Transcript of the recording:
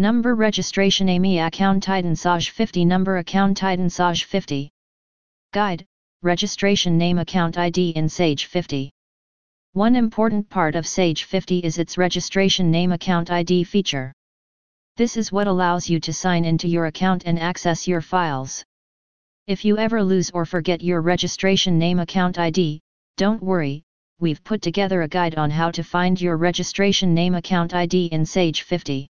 Number registration AMI account Titan Sage 50 Number account Titan Sage 50 Guide, registration name account ID in Sage 50 One important part of Sage 50 is its registration name account ID feature. This is what allows you to sign into your account and access your files. If you ever lose or forget your registration name account ID, don't worry, we've put together a guide on how to find your registration name account ID in Sage 50.